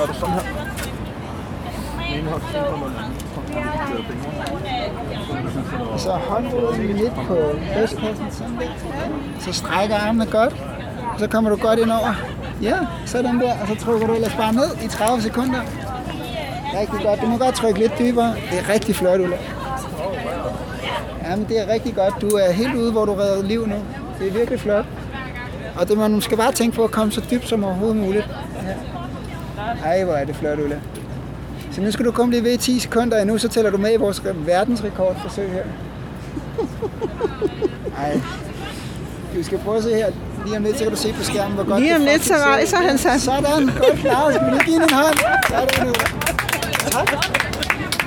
gør du sådan her. Den ene hånd, så kommer Så håndruden midt på brystkassen. Så strækker armene godt. Så kommer du godt ind over. Ja, sådan der. Og så trykker du ellers bare ned i 30 sekunder. Rigtig godt. Du må godt trykke lidt dybere. Det er rigtig flot, Ulla. Jamen, det er rigtig godt. Du er helt ude, hvor du redder liv nu. Det er virkelig flot. Og det, man skal bare tænke på at komme så dybt som overhovedet muligt. Ej, hvor er det flot, Ulla. Så nu skal du komme lige ved i 10 sekunder endnu, så tæller du med i vores verdensrekordforsøg her. Ej. Du skal prøve at se her. Lige om lidt, så kan du se på skærmen, hvor godt Lige om det lidt, så rejser han sig. Sådan, godt klaret. Skal vi lige give en hånd? Sådan nu.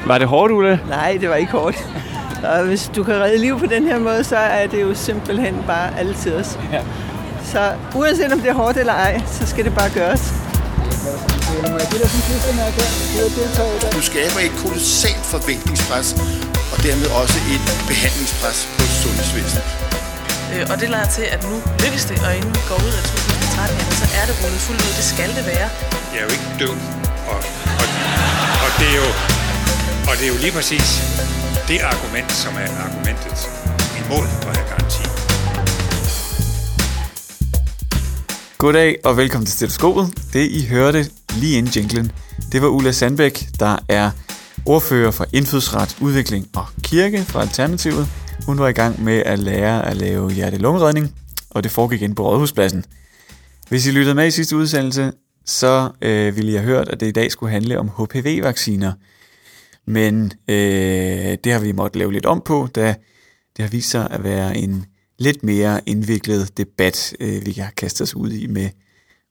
Var det hårdt, Ulla? Nej, det var ikke hårdt. Og hvis du kan redde liv på den her måde, så er det jo simpelthen bare altid os. Ja. Så uanset om det er hårdt eller ej, så skal det bare gøres. Må jeg give dig sådan en klistermærke her? Du har deltaget i dag. Du skaber et kolossalt forventningspres, og dermed også et behandlingspres på sundhedsvæsenet. Øh, og det lader til, at nu lykkes det, og inden vi går ud af 2013, jamen, så er det rullet fuldt ud. Det skal det være. Jeg er jo ikke død. Og, og, og, det er jo, og det er jo lige præcis det argument, som er argumentet imod at have garanti. Goddag og velkommen til Stetoskopet. Det I hørte lige inden jinglen, det var Ulla Sandbæk, der er ordfører for indfødsret, udvikling og kirke fra Alternativet. Hun var i gang med at lære at lave hjerte-lungeredning, og det foregik ind på Rådhuspladsen. Hvis I lyttede med i sidste udsendelse, så øh, ville I have hørt, at det i dag skulle handle om HPV-vacciner. Men øh, det har vi måttet lave lidt om på, da det har vist sig at være en lidt mere indviklet debat, øh, vi har kastet os ud i med,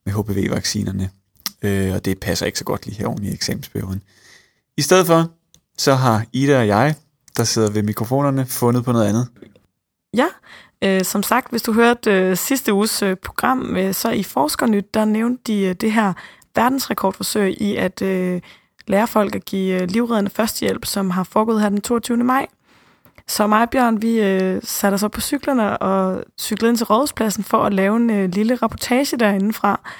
med HPV-vaccinerne. Øh, og det passer ikke så godt lige her oven i eksamensperioden. I stedet for, så har Ida og jeg, der sidder ved mikrofonerne, fundet på noget andet. Ja, øh, som sagt, hvis du hørte øh, sidste uges øh, program, øh, så i Forskernyt, der nævnte de øh, det her verdensrekordforsøg i at øh, lære folk at give øh, livreddende førstehjælp, som har foregået her den 22. maj. Så mig og Bjørn, vi øh, satte os op på cyklerne og cyklede ind til Rådhuspladsen for at lave en øh, lille rapportage derindefra. fra,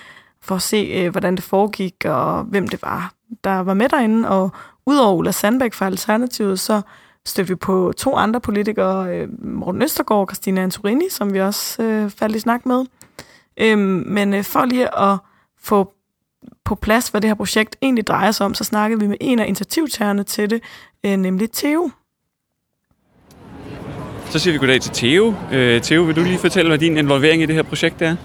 for at se, øh, hvordan det foregik og hvem det var, der var med derinde. Og udover Ulla Sandbæk fra Alternativet, så stødte vi på to andre politikere, øh, Morten Østergaard og Christina Antorini, som vi også øh, faldt i snak med. Øhm, men øh, for lige at få på plads, hvad det her projekt egentlig drejer sig om, så snakkede vi med en af initiativtagerne til det, øh, nemlig Theo. Så siger vi goddag til Theo. Øh, Theo, vil du lige fortælle, hvad din involvering i det her projekt er?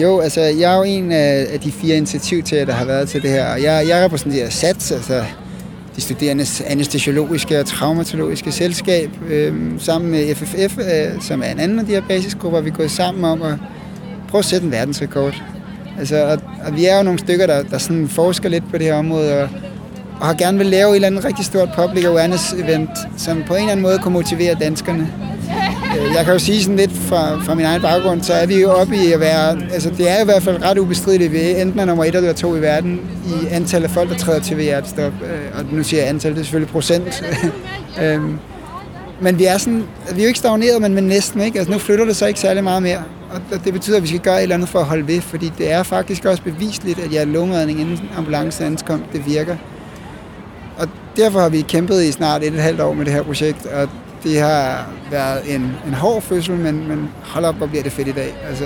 Jo, altså jeg er jo en af, af de fire initiativtager, der har været til det her. Og jeg, jeg repræsenterer SATS, altså de studerendes anestesiologiske og traumatologiske selskab, øh, sammen med FFF, øh, som er en anden af de her basisgrupper, vi er gået sammen om at prøve at sætte en verdensrekord. Altså, og, og vi er jo nogle stykker, der, der sådan forsker lidt på det her område, og, og har gerne vil lave et eller andet rigtig stort public awareness event, som på en eller anden måde kunne motivere danskerne. Øh, jeg kan jo sige sådan lidt fra, fra min egen baggrund, så er vi jo oppe i at være, altså det er i hvert fald ret ubestrideligt, vi enten er nummer et eller to i verden i antallet af folk, der træder til ved hjertestop. Øh, og nu siger jeg antal, det er selvfølgelig procent. Øhm, men vi er sådan, vi er jo ikke stagneret, men, men næsten ikke. Altså nu flytter det så ikke særlig meget mere. Og det betyder, at vi skal gøre et eller andet for at holde ved, fordi det er faktisk også bevisligt, at jeg lungeredning inden ambulance ankom, det virker. Og derfor har vi kæmpet i snart et og et halvt år med det her projekt, og det har været en, en hård fødsel, men, men hold op, hvor bliver det fedt i dag. Altså,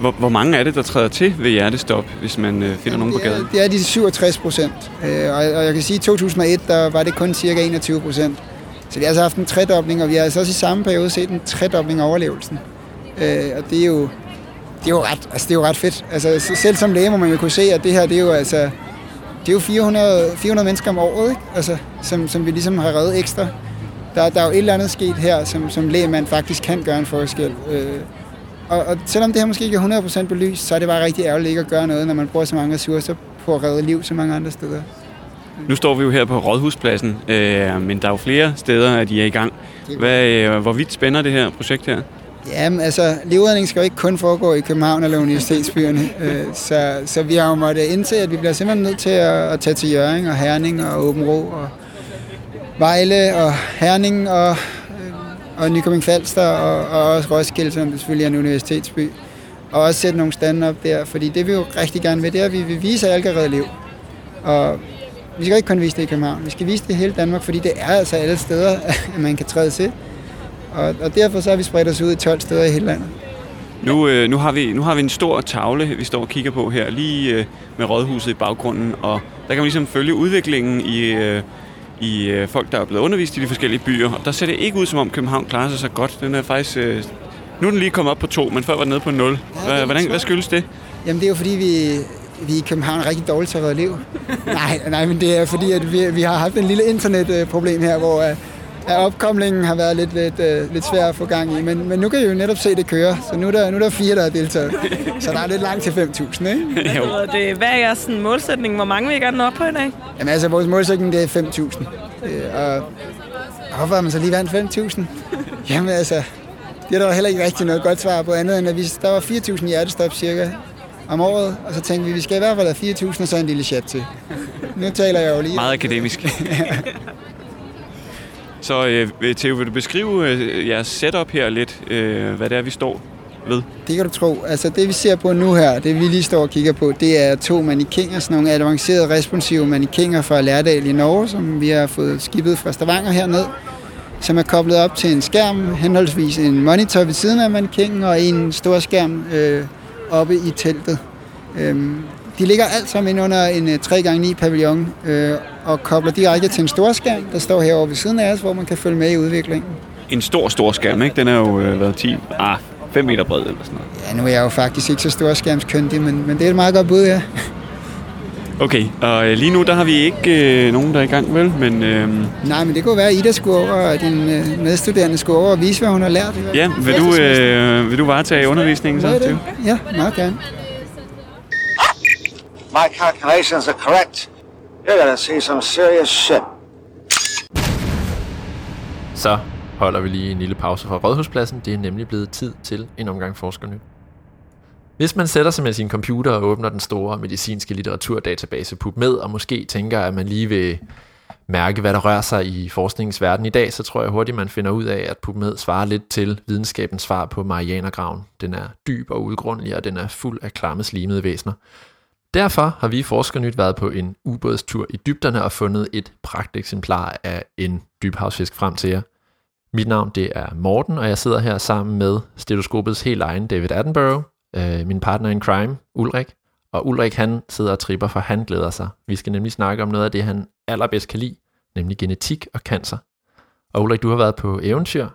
Hvor, hvor mange er det, der træder til ved hjertestop, hvis man øh, finder nogen på gaden? det er de 67 procent, øh, og, og jeg kan sige, at i 2001 der var det kun cirka 21 procent. Så vi har altså haft en tredobling, og vi har altså også i samme periode set en tredobling af overlevelsen. Øh, og det er jo, det er jo ret, altså det er jo ret fedt. Altså, selv som læge må man jo kunne se, at det her, det er jo altså, det er jo 400, 400 mennesker om året, ikke? Altså, som, som vi ligesom har reddet ekstra. Der, der er jo et eller andet sket her, som, som lægemand faktisk kan gøre en forskel. Øh, og, og selvom det her måske ikke er 100% belyst, så er det bare rigtig ærgerligt ikke at gøre noget, når man bruger så mange ressourcer på at redde liv så mange andre steder. Nu står vi jo her på Rådhuspladsen, øh, men der er jo flere steder, at I er i gang. Hvad, øh, hvor vidt spænder det her projekt her? Jamen, altså, livredning skal jo ikke kun foregå i København eller universitetsbyerne. Øh, så, så vi har jo måttet indse, at vi bliver simpelthen nødt til at, at tage til Jørgen og Herning og Åben Rå og Vejle og Herning og, øh, og Nykøbing Falster og, og også Roskilde, som selvfølgelig er en universitetsby. Og også sætte nogle stande op der, fordi det vi jo rigtig gerne vil, det er, at vi vil vise, at alle kan liv. Og vi skal ikke kun vise det i København, vi skal vise det i hele Danmark, fordi det er altså alle steder, at man kan træde til. Og, og derfor så har vi spredt os ud i 12 steder i hele landet. Nu, øh, nu, har vi, nu har vi en stor tavle, vi står og kigger på her, lige øh, med rådhuset i baggrunden, og der kan man ligesom følge udviklingen i, øh, i øh, folk, der er blevet undervist i de forskellige byer. Og der ser det ikke ud, som om København klarer sig så godt. Den er faktisk... Øh, nu er den lige kommet op på to, men før var den nede på 0. Hvad, hvordan, hvad skyldes det? Jamen det er jo fordi, vi, vi i København er rigtig dårligt til at redde liv. nej, nej, men det er fordi, at vi, vi har haft en lille internetproblem her, hvor uh, opkomlingen har været lidt, lidt, uh, lidt svær at få gang i. Men, men nu kan I jo netop se det køre, så nu er der, nu er der fire, der har deltaget. Så der er lidt langt til 5.000, ikke? jo. Det, hvad er jeres sådan, målsætning? Hvor mange vil I gerne nå op på i dag? Jamen altså, vores målsætning det er 5.000. Uh, og hvorfor har man så lige vandt 5.000? Jamen altså, det er der heller ikke rigtig noget godt svar på andet, end at vi, der var 4.000 hjertestop cirka om året, og så tænkte vi, vi skal i hvert fald have 4.000 og så en lille chat til. Nu taler jeg jo lige. Meget akademisk. så øh, Theo, vil du beskrive øh, jeres setup her lidt, øh, hvad det er, vi står ved? Det kan du tro. Altså det, vi ser på nu her, det vi lige står og kigger på, det er to mannequiner, sådan nogle avancerede, responsive mannequiner fra Lærdal i Norge, som vi har fået skibet fra Stavanger herned som er koblet op til en skærm, henholdsvis en monitor ved siden af mannequinen og en stor skærm øh, oppe i teltet. Øhm, de ligger alt sammen ind under en 3x9 pavillon øh, og kobler direkte til en stor skærm, der står herovre ved siden af os, hvor man kan følge med i udviklingen. En stor, stor skærm, ikke? Den er jo øh, været 10, ah, 5 meter bred eller sådan noget. Ja, nu er jeg jo faktisk ikke så stor skærmskyndig, men, men det er et meget godt bud, ja. Okay, og øh, lige nu der har vi ikke øh, nogen, der er i gang, vel? Men, øh... Nej, men det kunne være, at Ida skulle over, og din øh, medstuderende skulle over og vise, hvad hun har lært. Ja, vil du, øh, vil du varetage undervisningen så? Ja, meget gerne. My calculations are correct. You're gonna see some serious shit. Så holder vi lige en lille pause fra Rådhuspladsen. Det er nemlig blevet tid til en omgang forskernyt. Hvis man sætter sig med sin computer og åbner den store medicinske litteraturdatabase PubMed, og måske tænker, at man lige vil mærke, hvad der rører sig i forskningens verden i dag, så tror jeg hurtigt, man finder ud af, at PubMed svarer lidt til videnskabens svar på Marianergraven. Den er dyb og udgrundelig, og den er fuld af klamme slimede væsener. Derfor har vi i Forskernyt været på en ubådstur i dybderne og fundet et pragteksemplar af en dybhavsfisk frem til jer. Mit navn det er Morten, og jeg sidder her sammen med stetoskopets helt egen David Attenborough, øh, min partner in crime, Ulrik. Og Ulrik han sidder og tripper, for han glæder sig. Vi skal nemlig snakke om noget af det, han allerbedst kan lide, nemlig genetik og cancer. Og Ulrik, du har været på eventyr.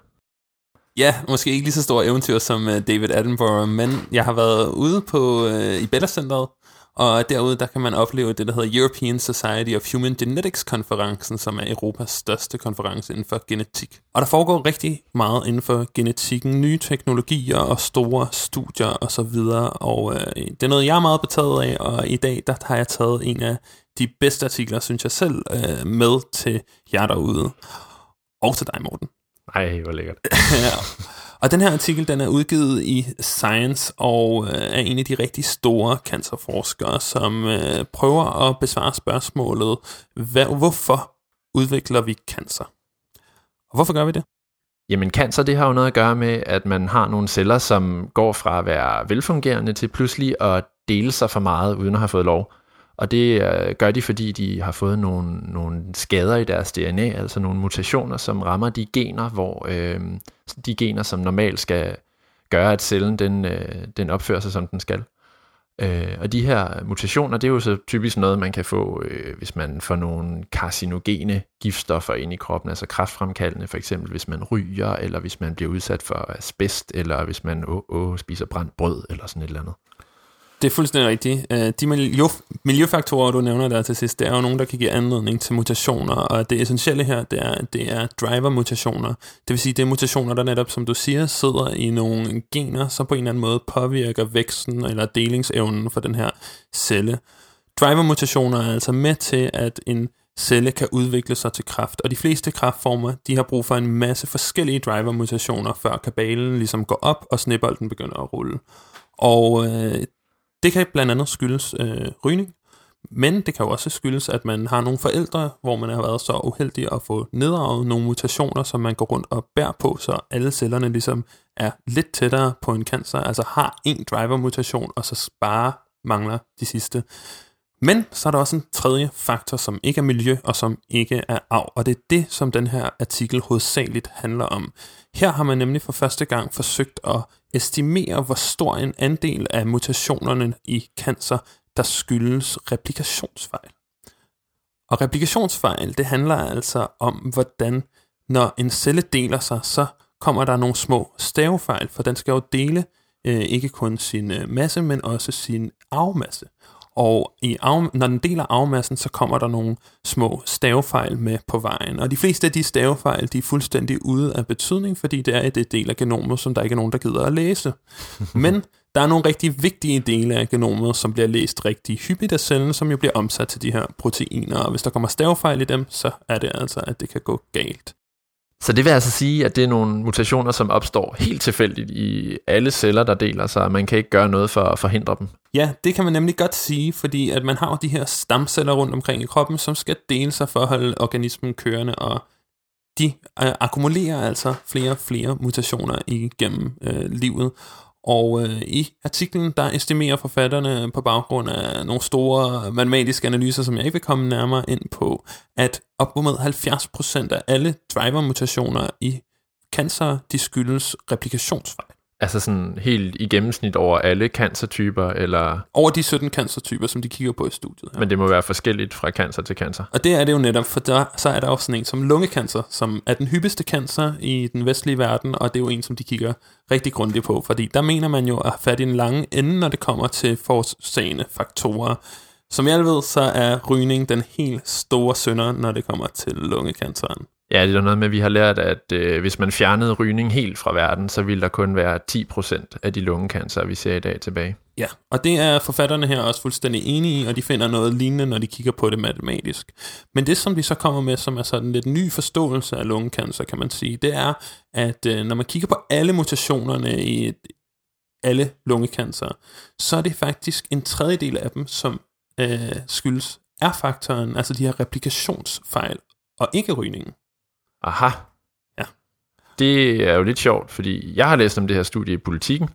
Ja, måske ikke lige så stor eventyr som øh, David Attenborough, men jeg har været ude på øh, i Bella Centeret og derude, der kan man opleve det, der hedder European Society of Human Genetics-konferencen, som er Europas største konference inden for genetik. Og der foregår rigtig meget inden for genetikken, nye teknologier og store studier osv. Og, og øh, det er noget, jeg er meget betaget af, og i dag der har jeg taget en af de bedste artikler, synes jeg selv, øh, med til jer derude. Og til dig, Morten. Ej, hvor lækkert. Og den her artikel, den er udgivet i Science og øh, er en af de rigtig store cancerforskere, som øh, prøver at besvare spørgsmålet, hvad, hvorfor udvikler vi cancer? Og hvorfor gør vi det? Jamen cancer, det har jo noget at gøre med, at man har nogle celler, som går fra at være velfungerende til pludselig at dele sig for meget, uden at have fået lov. Og det øh, gør de, fordi de har fået nogle, nogle skader i deres DNA, altså nogle mutationer, som rammer de gener, hvor øh, de gener, som normalt skal gøre, at cellen den, øh, den opfører sig, som den skal. Øh, og de her mutationer, det er jo så typisk noget, man kan få, øh, hvis man får nogle karcinogene giftstoffer ind i kroppen, altså kraftfremkaldende, for eksempel hvis man ryger, eller hvis man bliver udsat for asbest, eller hvis man åh, åh, spiser brændt brød, eller sådan et eller andet. Det er fuldstændig rigtigt. Øh, de miljø, miljøfaktorer, du nævner der til sidst, det er jo nogen, der kan give anledning til mutationer, og det essentielle her, det er, det er driver-mutationer. Det vil sige, det er mutationer, der netop, som du siger, sidder i nogle gener, som på en eller anden måde påvirker væksten eller delingsevnen for den her celle. Driver-mutationer er altså med til, at en celle kan udvikle sig til kraft, og de fleste kraftformer, de har brug for en masse forskellige driver-mutationer, før kabalen ligesom går op, og snebolden begynder at rulle. Og øh, det kan blandt andet skyldes øh, rygning, men det kan jo også skyldes, at man har nogle forældre, hvor man har været så uheldig at få nedarvet nogle mutationer, som man går rundt og bærer på, så alle cellerne ligesom er lidt tættere på en cancer, altså har en driver-mutation, og så bare mangler de sidste. Men så er der også en tredje faktor, som ikke er miljø og som ikke er arv, og det er det, som den her artikel hovedsageligt handler om. Her har man nemlig for første gang forsøgt at estimere, hvor stor en andel af mutationerne i cancer, der skyldes replikationsfejl. Og replikationsfejl, det handler altså om, hvordan når en celle deler sig, så kommer der nogle små stavefejl, for den skal jo dele øh, ikke kun sin øh, masse, men også sin arvmasse. Og i arv, når den deler arvemassen, så kommer der nogle små stavefejl med på vejen. Og de fleste af de stavefejl, de er fuldstændig ude af betydning, fordi det er et del af genomet, som der ikke er nogen, der gider at læse. Men der er nogle rigtig vigtige dele af genomet, som bliver læst rigtig hyppigt af cellen, som jo bliver omsat til de her proteiner. Og hvis der kommer stavefejl i dem, så er det altså, at det kan gå galt. Så det vil altså sige, at det er nogle mutationer, som opstår helt tilfældigt i alle celler, der deler sig, og man kan ikke gøre noget for at forhindre dem. Ja, det kan man nemlig godt sige, fordi at man har jo de her stamceller rundt omkring i kroppen, som skal dele sig for at holde organismen kørende, og de øh, akkumulerer altså flere og flere mutationer igennem øh, livet. Og øh, i artiklen, der estimerer forfatterne på baggrund af nogle store matematiske analyser, som jeg ikke vil komme nærmere ind på, at op mod 70% af alle driver-mutationer i cancer, de skyldes replikationsfejl. Altså sådan helt i gennemsnit over alle cancertyper, eller... Over de 17 cancertyper, som de kigger på i studiet. Ja. Men det må være forskelligt fra cancer til cancer. Og det er det jo netop, for der, så er der også sådan en som lungecancer, som er den hyppigste cancer i den vestlige verden, og det er jo en, som de kigger rigtig grundigt på, fordi der mener man jo at have fat i en lange ende, når det kommer til forårsagende faktorer. Som jeg ved, så er rygning den helt store sønder, når det kommer til lungecanceren. Ja, det er noget med, at vi har lært, at øh, hvis man fjernede rygning helt fra verden, så ville der kun være 10% af de lungekancer, vi ser i dag tilbage. Ja, og det er forfatterne her også fuldstændig enige i, og de finder noget lignende, når de kigger på det matematisk. Men det, som de så kommer med, som er sådan lidt ny forståelse af lungekancer, kan man sige, det er, at øh, når man kigger på alle mutationerne i alle lungekancer, så er det faktisk en tredjedel af dem, som øh, skyldes R-faktoren, altså de her replikationsfejl, og ikke rygningen. Aha. Ja. Det er jo lidt sjovt, fordi jeg har læst om det her studie i politikken,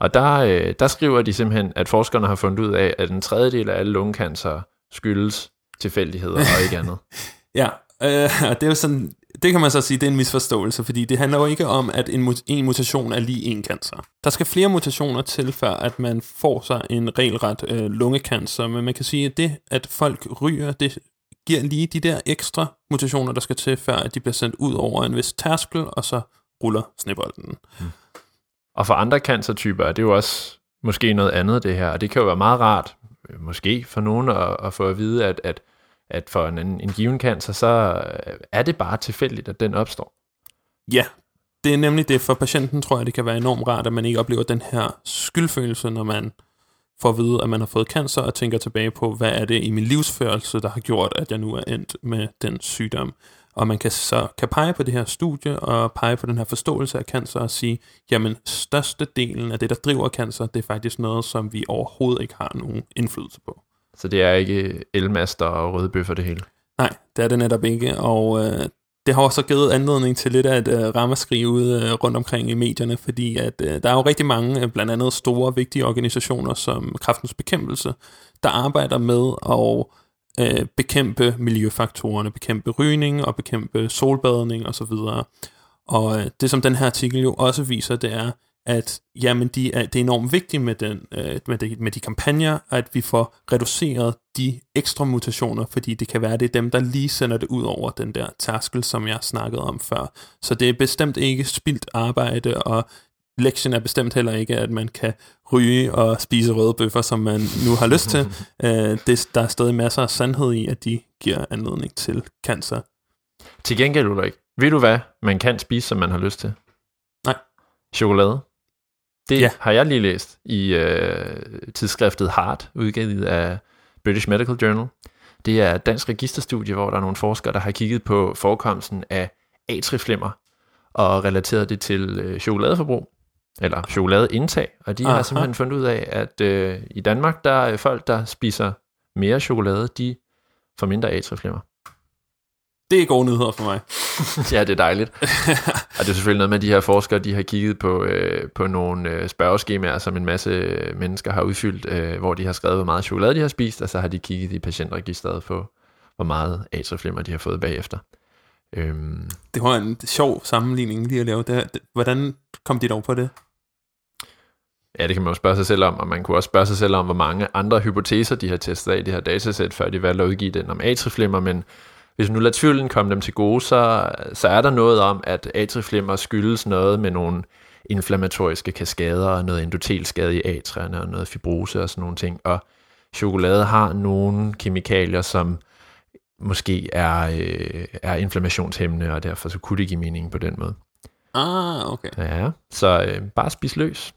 og der, øh, der skriver de simpelthen, at forskerne har fundet ud af, at en tredjedel af alle lungekancer skyldes tilfældigheder og ikke andet. ja, øh, og det er jo sådan, det kan man så sige, det er en misforståelse, fordi det handler jo ikke om, at en, en mutation er lige en cancer. Der skal flere mutationer til, før at man får sig en regelret øh, lungekancer, men man kan sige, at det, at folk ryger, det giver lige de der ekstra mutationer, der skal til, før at de bliver sendt ud over en vis tærskel, og så ruller snebolden. Mm. Og for andre cancertyper er det jo også måske noget andet det her, og det kan jo være meget rart, måske for nogen at, at få at vide, at, at, at for en, en given cancer, så er det bare tilfældigt, at den opstår. Ja, det er nemlig det. For patienten tror jeg, det kan være enormt rart, at man ikke oplever den her skyldfølelse, når man får at vide, at man har fået cancer, og tænker tilbage på, hvad er det i min livsførelse, der har gjort, at jeg nu er endt med den sygdom. Og man kan så kan pege på det her studie, og pege på den her forståelse af cancer, og sige, jamen største delen af det, der driver cancer, det er faktisk noget, som vi overhovedet ikke har nogen indflydelse på. Så det er ikke elmaster og røde bøffer det hele? Nej, det er det netop ikke, og øh, det har også givet anledning til lidt af et uh, ramaskrig ude uh, rundt omkring i medierne, fordi at uh, der er jo rigtig mange, uh, blandt andet store, vigtige organisationer som Kraftens Bekæmpelse, der arbejder med at uh, bekæmpe miljøfaktorerne, bekæmpe rygning og bekæmpe solbadning osv. Og uh, det, som den her artikel jo også viser, det er, at jamen, de er, det er enormt vigtigt med, den, øh, med, de, med de kampagner, at vi får reduceret de ekstra mutationer, fordi det kan være, det er dem, der lige sender det ud over den der tærskel, som jeg snakkede om før. Så det er bestemt ikke spildt arbejde, og lektien er bestemt heller ikke, at man kan ryge og spise røde bøffer, som man nu har lyst til. øh, det, der er stadig masser af sandhed i, at de giver anledning til cancer. Til gengæld, Ulrik, ved du hvad man kan spise, som man har lyst til? Nej. Chokolade. Det Ja. har jeg lige læst i øh, tidsskriftet Heart, udgivet af British Medical Journal. Det er et dansk registerstudie, hvor der er nogle forskere, der har kigget på forekomsten af atriflimmer og relateret det til øh, chokoladeforbrug, eller chokoladeindtag. Og de Aha. har simpelthen fundet ud af, at øh, i Danmark, der er folk, der spiser mere chokolade, de får mindre atriflimmer. Det er gode nyheder for mig. ja, det er dejligt. og det er selvfølgelig noget med, at de her forskere, de har kigget på, øh, på nogle øh, spørgeskemaer, som en masse mennesker har udfyldt, øh, hvor de har skrevet, hvor meget chokolade de har spist, og så har de kigget i patientregisteret på, hvor meget atrieflimmer de har fået bagefter. Øhm, Det var en sjov sammenligning lige at lave. Det, her. Det- hvordan kom de dog på det? Ja, det kan man jo spørge sig selv om, og man kunne også spørge sig selv om, hvor mange andre hypoteser de har testet af i det her datasæt, før de valgte at udgive den om atrieflimmer, men hvis nu lader tvivlen komme dem til gode, så, så er der noget om, at atrieflimmer skyldes noget med nogle inflammatoriske kaskader og noget endotelskade i atrierne og noget fibrose og sådan nogle ting, og chokolade har nogle kemikalier, som måske er, øh, er inflammationshæmmende, og derfor så kunne det give mening på den måde. Ah, okay. Ja, så øh, bare spis løs.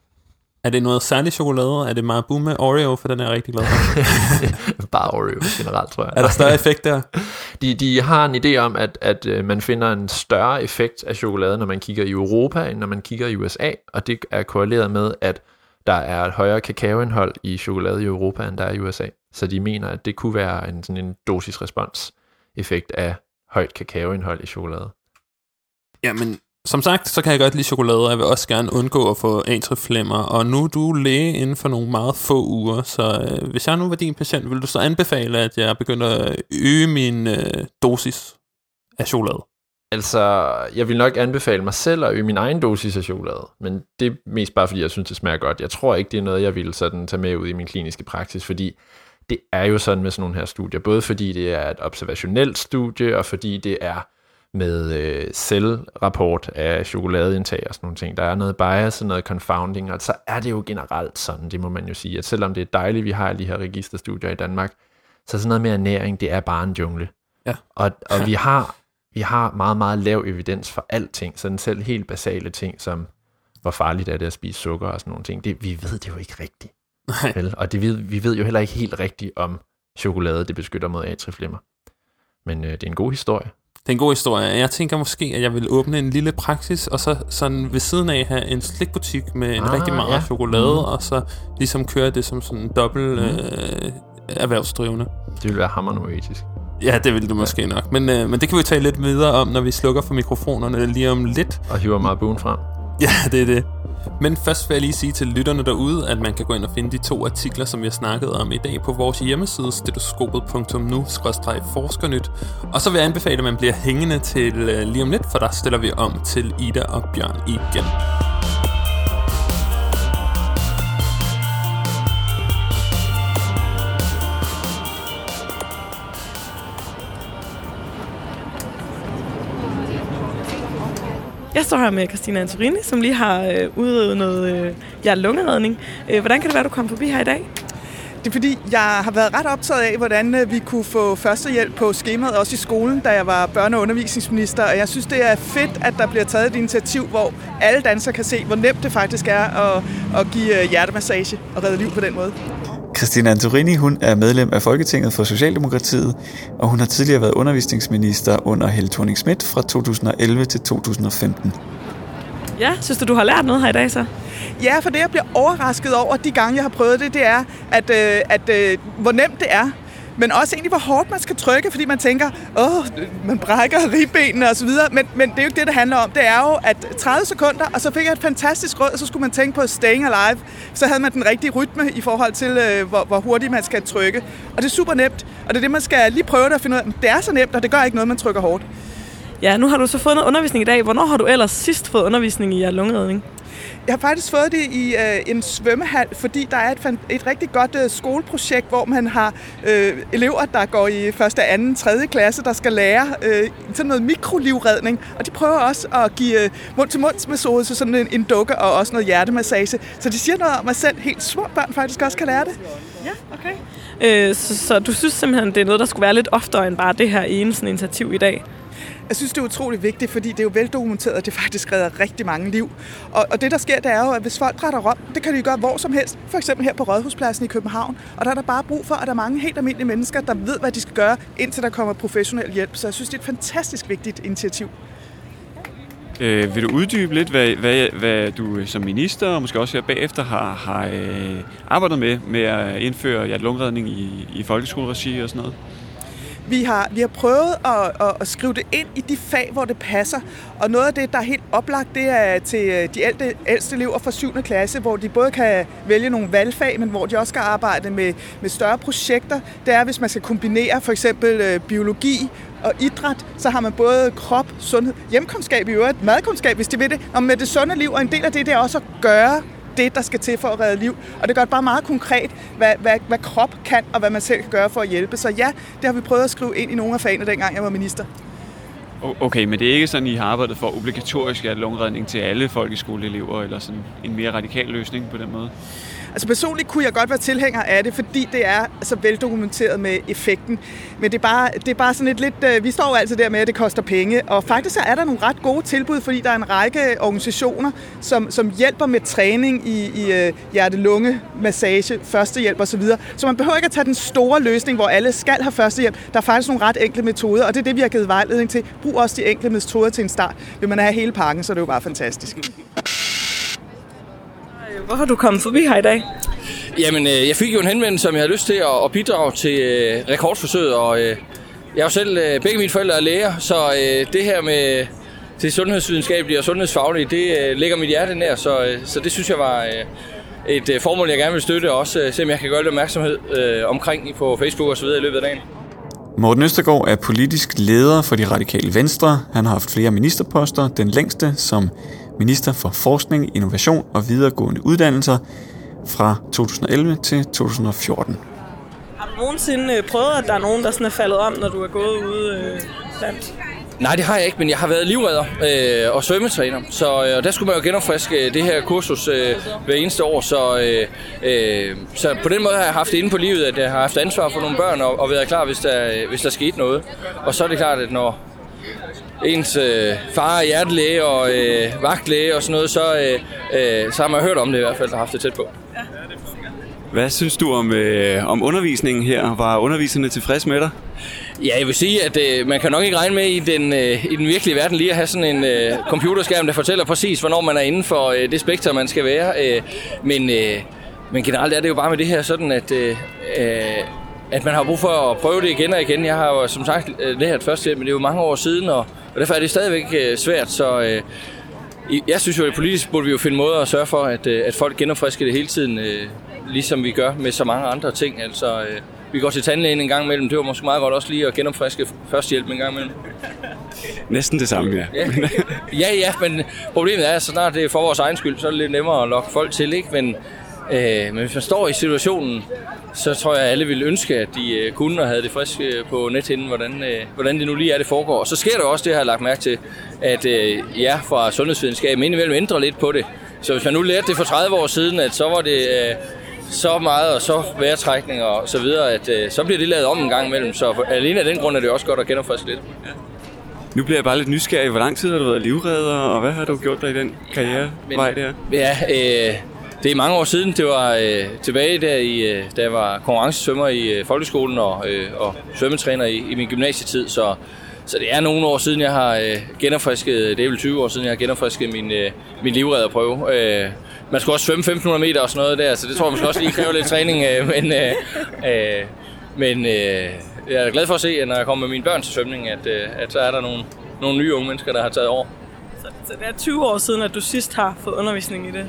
Er det noget særligt chokolade? Er det Marabu med Oreo, for den er jeg rigtig glad for? Bare Oreo generelt, tror jeg. Er der større effekt der? De, de har en idé om, at, at øh, man finder en større effekt af chokolade, når man kigger i Europa, end når man kigger i USA, og det er korreleret med, at der er et højere kakaoindhold i chokolade i Europa, end der er i USA. Så de mener, at det kunne være en, sådan en dosis-respons-effekt af højt kakaoindhold i chokolade. Jamen, som sagt, så kan jeg godt lide chokolade, og jeg vil også gerne undgå at få atrieflimmer. Og nu er du læge inden for nogle meget få uger, så øh, hvis jeg nu var din patient, vil du så anbefale, at jeg begynder at øge min øh, dosis af chokolade? Altså, jeg vil nok anbefale mig selv at øge min egen dosis af chokolade, men det er mest bare, fordi jeg synes, det smager godt. Jeg tror ikke, det er noget, jeg ville sådan tage med ud i min kliniske praksis, fordi det er jo sådan med sådan nogle her studier, både fordi det er et observationelt studie, og fordi det er med øh, selvrapport af chokoladeindtag og sådan nogle ting. Der er noget bias og noget confounding, og så er det jo generelt sådan, det må man jo sige, at selvom det er dejligt, vi har de her registerstudier i Danmark, så sådan noget med ernæring, det er bare en jungle. Ja. Og, og vi har vi har meget, meget lav evidens for alting, sådan selv helt basale ting, som hvor farligt er det at spise sukker og sådan nogle ting. Det, vi ved det jo ikke rigtigt. Nej. Vel? Og det ved, vi ved jo heller ikke helt rigtigt, om chokolade det beskytter mod atrieflimmer. Men øh, det er en god historie. Det er en god historie. Jeg tænker måske, at jeg vil åbne en lille praksis, og så sådan ved siden af have en slikbutik med en Ah, rigtig meget ja. chokolade, Mm. og så ligesom køre det som sådan en dobbelt Mm. øh, erhvervsdrivende. Det vil være hammerende. Ja, det vil det måske ja. nok. Men, øh, men det kan vi tale lidt videre om, når vi slukker for mikrofonerne lige om lidt. Og hiver meget buen frem. Ja, det er det. Men først vil jeg lige sige til lytterne derude, at man kan gå ind og finde de to artikler, som vi har snakket om i dag på vores hjemmeside, stetoskopet.nu-forskernyt. Og så vil jeg anbefale, at man bliver hængende til øh, lige om lidt, for der stiller vi om til Ida og Bjørn igen. Jeg står her med Christina Antorini, som lige har øh, udøvet noget øh, ja, lungeredning. Øh, hvordan kan det være, du kom forbi her i dag? Det er fordi, jeg har været ret optaget af, hvordan øh, vi kunne få førstehjælp på skemaet, også i skolen, da jeg var børne- og undervisningsminister. Og jeg synes, det er fedt, at der bliver taget et initiativ, hvor alle danskere kan se, hvor nemt det faktisk er at, at give øh, hjertemassage og redde liv på den måde. Christina Antorini, hun er medlem af Folketinget for Socialdemokratiet, og hun har tidligere været undervisningsminister under Helle thorning Schmidt fra 2011 til 2015. Ja, synes du, du har lært noget her i dag så? Ja, for det, jeg bliver overrasket over de gange, jeg har prøvet det, det er, at, øh, at øh, hvor nemt det er. Men også egentlig, hvor hårdt man skal trykke, fordi man tænker, åh, man brækker ribbenene og så videre. Men, men det er jo ikke det, det handler om. Det er jo, at 30 sekunder, og så fik jeg et fantastisk råd, og så skulle man tænke på staying alive. Så havde man den rigtige rytme i forhold til, øh, hvor, hvor hurtigt man skal trykke. Og det er super nemt. Og det er det, man skal lige prøve at finde ud af. Men det er så nemt, og det gør ikke noget, man trykker hårdt. Ja, nu har du så fået noget undervisning i dag. Hvornår har du ellers sidst fået undervisning i hjerte-lungeredning? Jeg har faktisk fået det i øh, en svømmehal, fordi der er et, et rigtig godt øh, skoleprojekt, hvor man har øh, elever, der går i første, anden, tredje klasse, der skal lære øh, sådan noget mikrolivredning. Og de prøver også at give øh, mund-til-munds-metode så sådan en, en dukke og også noget hjertemassage. Så de siger noget om, at selv helt små børn faktisk også kan lære det. Ja, okay. Øh, så, så du synes simpelthen, det er noget, der skulle være lidt oftere end bare det her ene sådan initiativ i dag? Jeg synes, det er utrolig vigtigt, fordi det er jo veldokumenteret, at det faktisk redder rigtig mange liv. Og, og det, der sker, det er jo, at hvis folk retter om, det kan de gøre hvor som helst. For eksempel her på Rådhuspladsen i København. Og der er der bare brug for, at der er mange helt almindelige mennesker, der ved, hvad de skal gøre, indtil der kommer professionel hjælp. Så jeg synes, det er et fantastisk vigtigt initiativ. Øh, vil du uddybe lidt, hvad, hvad, hvad du som minister, og måske også her bagefter, har, har øh, arbejdet med, med at indføre hjertelungredning i, i folkeskoleregi og sådan noget? Vi har, vi har prøvet at, at, at skrive det ind i de fag, hvor det passer. Og noget af det, der er helt oplagt, det er til øh, de ældste, ældste elever fra 7. klasse, hvor de både kan vælge nogle valgfag, men hvor de også skal arbejde med, med større projekter. Det er, hvis man skal kombinere for eksempel øh, biologi og idræt, så har man både krop, sundhed, hjemkundskab i øvrigt, madkundskab, hvis de vil det, og med det sunde liv, og en del af det, det er også at gøre det, der skal til for at redde liv. Og det gør det bare meget konkret, hvad, hvad, hvad krop kan, og hvad man selv kan gøre for at hjælpe. Så ja, det har vi prøvet at skrive ind i nogle af fagene, dengang jeg var minister. Okay, men det er ikke sådan, I har arbejdet for obligatorisk lungredning til alle folkeskoleelever, eller sådan en mere radikal løsning på den måde? Altså personligt kunne jeg godt være tilhænger af det, fordi det er så veldokumenteret med effekten. Men det er bare, det er bare sådan et lidt... Øh, vi står jo altid der med, at det koster penge. Og faktisk så er der nogle ret gode tilbud, fordi der er en række organisationer, som, som hjælper med træning i, i øh, hjerte-lunge, massage, førstehjælp osv. Så man behøver ikke at tage den store løsning, hvor alle skal have førstehjælp. Der er faktisk nogle ret enkle metoder, og det er det, vi har givet vejledning til. Brug også de enkle metoder til en start. Vil man have hele pakken, så er det jo bare fantastisk. Hvor har du kommet forbi her i dag? Jamen, øh, jeg fik jo en henvendelse, som jeg havde lyst til at, at bidrage til øh, rekordforsøget, og øh, jeg er jo selv, øh, begge mine forældre er læger, så øh, det her med det sundhedsvidenskabelige og sundhedsfaglige, det øh, ligger mit hjerte nær, så, øh, så det synes jeg var øh, et øh, formål, jeg gerne vil støtte, og også øh, se om jeg kan gøre lidt opmærksomhed øh, omkring på Facebook og så videre i løbet af dagen. Morten Østergaard er politisk leder for de radikale venstre. Han har haft flere ministerposter, den længste som minister for forskning, innovation og videregående uddannelser fra 2011 til 2014. Har du nogensinde øh, prøvet, at der er nogen, der sådan er faldet om, når du er gået ude øh, blandt? Nej, det har jeg ikke, men jeg har været livredder øh, og svømmetræner, så øh, der skulle man jo genopfriske det her kursus øh, hver eneste år, så, øh, øh, så på den måde har jeg haft det inde på livet, at jeg har haft ansvar for nogle børn og, og været klar, hvis der, hvis der skete noget. Og så er det klart, at når, ens øh, far er hjertelæge og øh, vagtlæge og sådan noget, så, øh, øh, så har man hørt om det i hvert fald, der har haft det tæt på. Hvad synes du om, øh, om undervisningen her? Var underviserne tilfredse med dig? Ja, jeg vil sige, at øh, man kan nok ikke regne med i den, øh, i den virkelige verden lige at have sådan en øh, computerskærm, der fortæller præcis, hvornår man er inden for øh, det spektrum, man skal være. Øh, men, øh, men generelt er det jo bare med det her sådan, at... Øh, øh, at man har brug for at prøve det igen og igen. Jeg har jo som sagt øh, lært først, men det er jo mange år siden, og, og derfor er det stadigvæk øh, svært. Så øh, jeg synes jo, at politisk burde vi jo finde måder at sørge for, at, øh, at folk genopfrisker det hele tiden, øh, ligesom vi gør med så mange andre ting. Altså, øh, vi går til tandlægen en gang imellem. Det var måske meget godt også lige at genopfriske førstehjælp en gang imellem. Næsten det samme, ja. ja. Ja, ja, men problemet er, at så snart det er for vores egen skyld, så er det lidt nemmere at lokke folk til, ikke? Men, øh, men hvis man står i situationen, så tror jeg, at alle ville ønske, at de øh, kunne og havde det frisk øh, på nethinden, hvordan, øh, hvordan det nu lige er, det foregår. Og så sker der også det, jeg har lagt mærke til, at ja, fra sundhedsvidenskab indimellem ændrer lidt på det. Så hvis man nu lærte det for 30 år siden, at så var det så meget og så vejrtrækning og så videre, at så bliver det lavet om en gang imellem. Så alene af den grund er det også godt at genopfriske lidt. Ja. Nu bliver jeg bare lidt nysgerrig. Hvor lang tid har du været livredder, og hvad har du gjort dig i den karrierevej der? Ja, øh, det er mange år siden. Det var øh, tilbage der i, øh, da jeg var konkurrencesvømmer i øh, folkeskolen og, øh, og svømmetræner i, i min gymnasietid. Så, så det er nogle år siden, jeg har øh, genopfrisket, det er vel 20 år siden, jeg har genopfrisket min, øh, min livredderprøve. Øh, man skulle også svømme 1500 meter og sådan noget der, så det tror jeg måske også lige kræver lidt træning. Øh, men øh, øh, men øh, jeg er glad for at se, at når jeg kommer med mine børn til svømning, at, øh, at så er der nogle, nogle nye unge mennesker, der har taget over. Så, så det er 20 år siden, at du sidst har fået undervisning i det?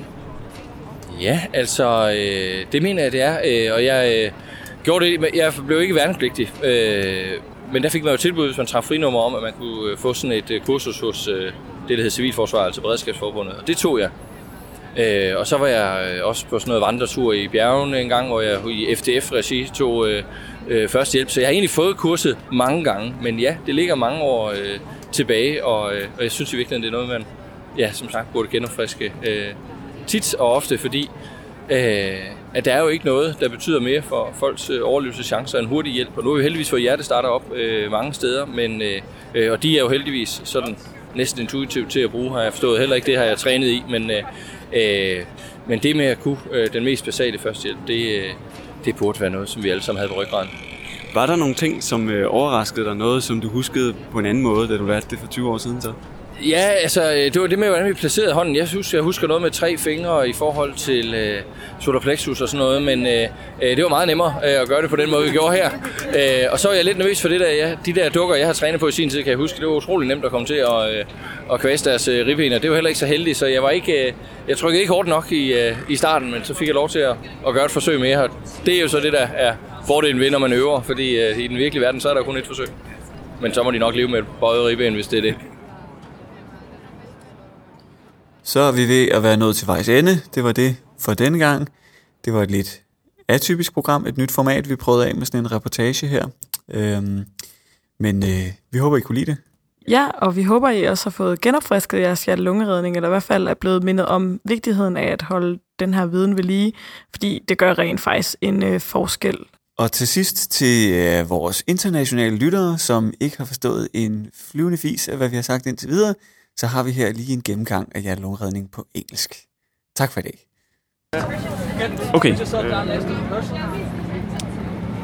Ja, altså, øh, det mener jeg, det er. Øh, og jeg øh, gjorde det, jeg blev ikke værnepligtig. Øh, men der fik man jo tilbud, hvis man træffede frinummer om, at man kunne øh, få sådan et øh, kursus hos øh, det, der hedder Civilforsvar, altså Beredskabsforbundet. Og det tog jeg. Øh, og så var jeg øh, også på sådan noget vandretur i bjergene en gang, hvor jeg i FDF-regi tog øh, øh, førstehjælp. Så jeg har egentlig fået kurset mange gange. Men ja, det ligger mange år øh, tilbage, og, øh, og jeg synes i virkeligheden, det er noget, man ja, som sagt burde genopfriske. Øh, tit og ofte, fordi øh, at der er jo ikke noget, der betyder mere for folks øh, overlevelseschancer end hurtig hjælp. Og nu har vi heldigvis fået hjertestarter op øh, mange steder, men, øh, øh, og de er jo heldigvis sådan næsten intuitivt til at bruge, har jeg forstået. Heller ikke det har jeg trænet i, men, øh, øh, men det med at kunne øh, den mest basale førstehjælp, det, øh, det burde være noget, som vi alle sammen havde på ryggraden. Var der nogle ting, som øh, overraskede dig? Noget, som du huskede på en anden måde, da du lærte det for 20 år siden så? Ja, altså, øh, det var det med, hvordan vi placerede hånden. Jeg synes, jeg husker noget med tre fingre i forhold til øh, solar plexus og sådan noget, men øh, øh, det var meget nemmere øh, at gøre det på den måde, vi gjorde her. Øh, og så er jeg lidt nervøs for det der, ja, de der dukker, jeg har trænet på i sin tid, kan jeg huske. Det var utrolig nemt at komme til at, øh, at kvæse deres øh, ribbener. Det var heller ikke så heldigt, så jeg var ikke, øh, jeg trykkede ikke hårdt nok i, øh, i starten, men så fik jeg lov til at, at gøre et forsøg mere. Det er jo så det, der er fordelen ved, når man øver, fordi øh, i den virkelige verden, så er der kun et forsøg. Men så må de nok leve med et bøjet ribben, hvis det er det. Så er vi ved at være nået til vejs ende. Det var det for denne gang. Det var et lidt atypisk program, et nyt format, vi prøvede af med sådan en reportage her. Øhm, men øh, vi håber, I kunne lide det. Ja, og vi håber, I også har fået genopfrisket jeres hjerte-lungeredning, eller i hvert fald er blevet mindet om vigtigheden af at holde den her viden ved lige, fordi det gør rent faktisk en øh, forskel. Og til sidst til øh, vores internationale lyttere, som ikke har forstået en flyvende fis af, hvad vi har sagt indtil videre, så har vi her lige en gennemgang af hjertelungeredning på engelsk. Tak for i dag. Okay.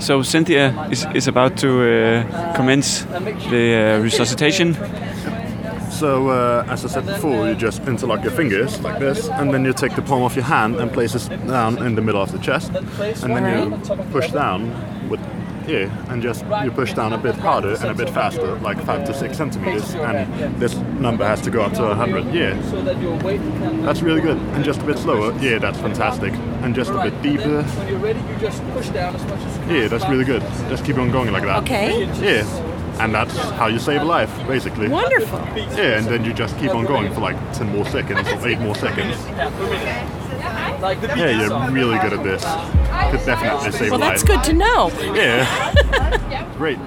So Cynthia is, is about to uh, commence the uh, resuscitation. So, uh, as I said before, you just interlock your fingers like this, and then you take the palm of your hand and place it down in the middle of the chest, and then you push down with here, and just you push down a bit harder and a bit faster, like five to six centimeters, and this number has to go up to 100. Yeah, that's really good. And just a bit slower. Yeah, that's fantastic. And just a bit deeper. Yeah, that's really good. Just keep on going like that. Okay. Yeah. And that's how you save a life, basically. Wonderful. Yeah, and then you just keep on going for like 10 more seconds or 8 more seconds. Yeah, you're really good at this. Could definitely save Well, a life. that's good to know. Yeah. Great.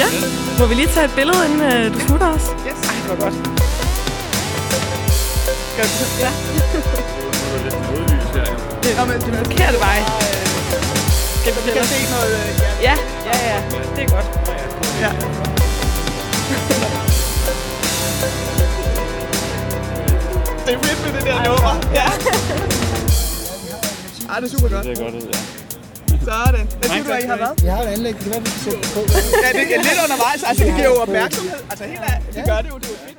Ja, må vi lige tage et billede, inden øh, du smutter os? Yes. Ej, det var godt. Skal vi Ja. Det, Nå, men det er den forkerte vej. Skal vi kan se noget... øh, Ja, ja, ja. Det er godt. Ja. Det er fedt med det der nummer. Ja. Ej, det er super godt. Det er godt, ja. Sådan. Hvad siger du, at I har været? Vi har et anlæg, det kan være, vi kan sætte det på. Ja, det er lidt undervejs. Altså, det giver jo opmærksomhed. Altså, helt af, det gør det jo. Det er jo fedt.